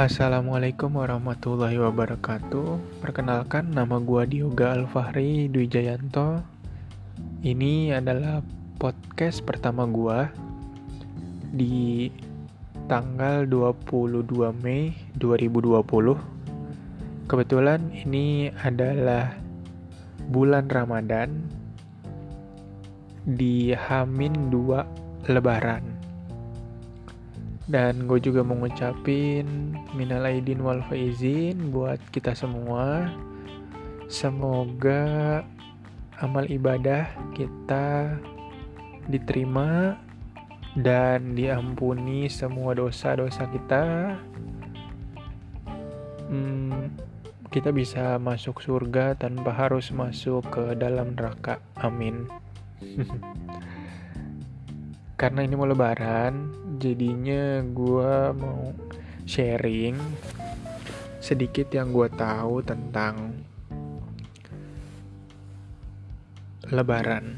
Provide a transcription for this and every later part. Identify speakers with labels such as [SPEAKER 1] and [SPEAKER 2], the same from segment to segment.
[SPEAKER 1] Assalamualaikum warahmatullahi wabarakatuh. Perkenalkan nama gua Dioga Alfahri Dwi Jayanto. Ini adalah podcast pertama gua di tanggal 22 Mei 2020. Kebetulan ini adalah bulan Ramadan di Hamin 2 Lebaran dan gue juga mau ngucapin minal aidin wal faizin buat kita semua. Semoga amal ibadah kita diterima dan diampuni semua dosa-dosa kita. Hmm, kita bisa masuk surga tanpa harus masuk ke dalam neraka. Amin. Karena ini mau lebaran, jadinya gue mau sharing sedikit yang gue tahu tentang Lebaran.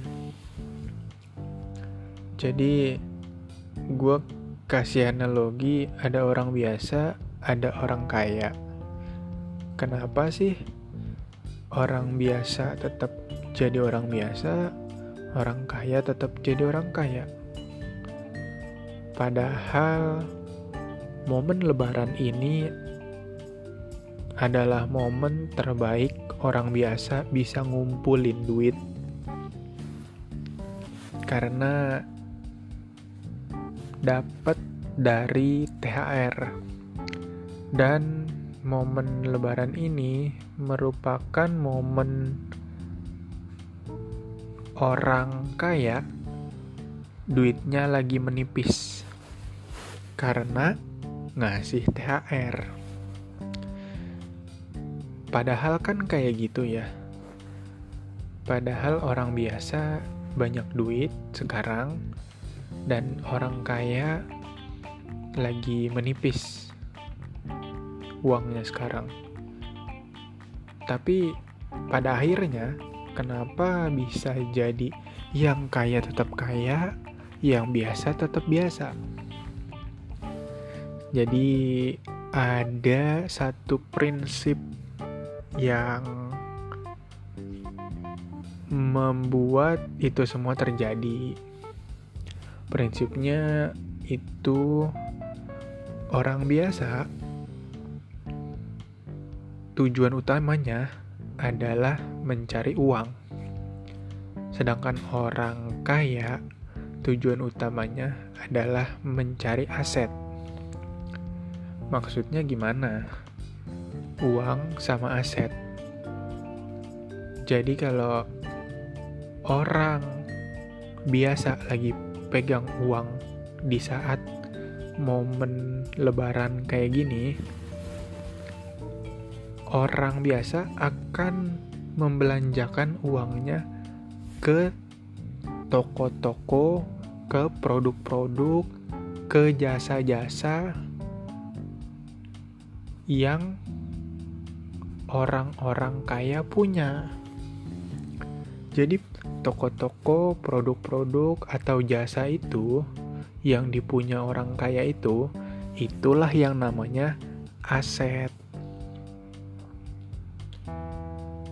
[SPEAKER 1] Jadi gue kasih analogi ada orang biasa, ada orang kaya. Kenapa sih orang biasa tetap jadi orang biasa, orang kaya tetap jadi orang kaya? Padahal momen lebaran ini adalah momen terbaik orang biasa bisa ngumpulin duit. Karena dapat dari THR dan momen lebaran ini merupakan momen orang kaya duitnya lagi menipis karena ngasih THR. Padahal kan kayak gitu ya. Padahal orang biasa banyak duit sekarang dan orang kaya lagi menipis uangnya sekarang. Tapi pada akhirnya kenapa bisa jadi yang kaya tetap kaya, yang biasa tetap biasa. Jadi ada satu prinsip yang membuat itu semua terjadi. Prinsipnya itu orang biasa tujuan utamanya adalah mencari uang. Sedangkan orang kaya tujuan utamanya adalah mencari aset. Maksudnya gimana? Uang sama aset. Jadi kalau orang biasa lagi pegang uang di saat momen lebaran kayak gini, orang biasa akan membelanjakan uangnya ke toko-toko, ke produk-produk, ke jasa-jasa yang orang-orang kaya punya. Jadi toko-toko, produk-produk atau jasa itu yang dipunya orang kaya itu, itulah yang namanya aset.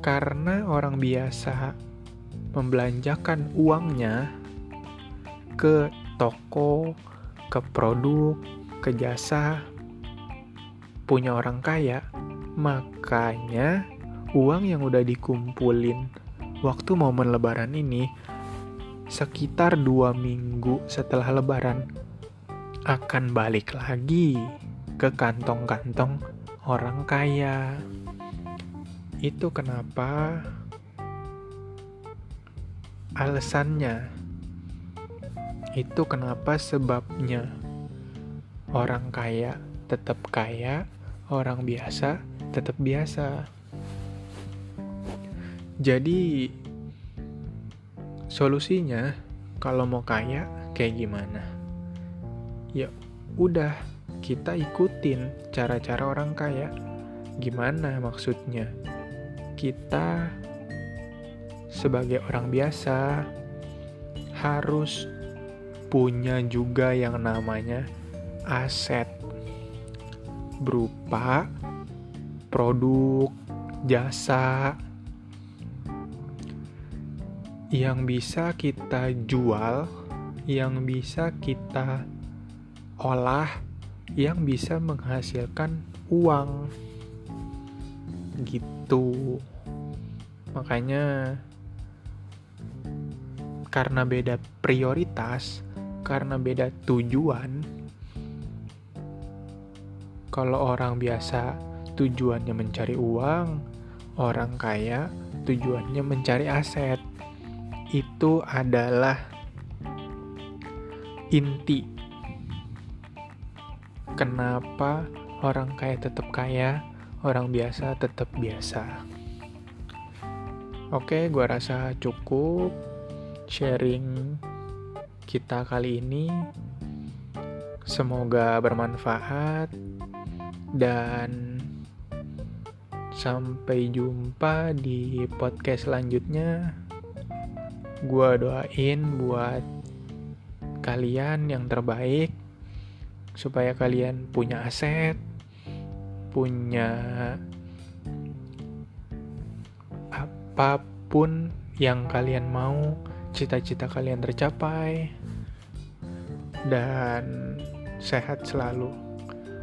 [SPEAKER 1] Karena orang biasa membelanjakan uangnya ke toko, ke produk, ke jasa punya orang kaya, makanya uang yang udah dikumpulin waktu momen lebaran ini sekitar dua minggu setelah lebaran akan balik lagi ke kantong-kantong orang kaya. Itu kenapa alasannya. Itu kenapa sebabnya orang kaya tetap kaya, orang biasa tetap biasa. Jadi solusinya kalau mau kaya kayak gimana? Ya udah kita ikutin cara-cara orang kaya. Gimana maksudnya? Kita sebagai orang biasa harus punya juga yang namanya aset. Berupa produk, jasa yang bisa kita jual, yang bisa kita olah, yang bisa menghasilkan uang. Gitu. Makanya karena beda prioritas, karena beda tujuan, kalau orang biasa tujuannya mencari uang, orang kaya tujuannya mencari aset. Itu adalah inti kenapa orang kaya tetap kaya, orang biasa tetap biasa. Oke, gua rasa cukup sharing kita kali ini. Semoga bermanfaat dan sampai jumpa di podcast selanjutnya. Gua doain buat kalian yang terbaik supaya kalian punya aset, punya apa pun yang kalian mau, cita-cita kalian tercapai, dan sehat selalu.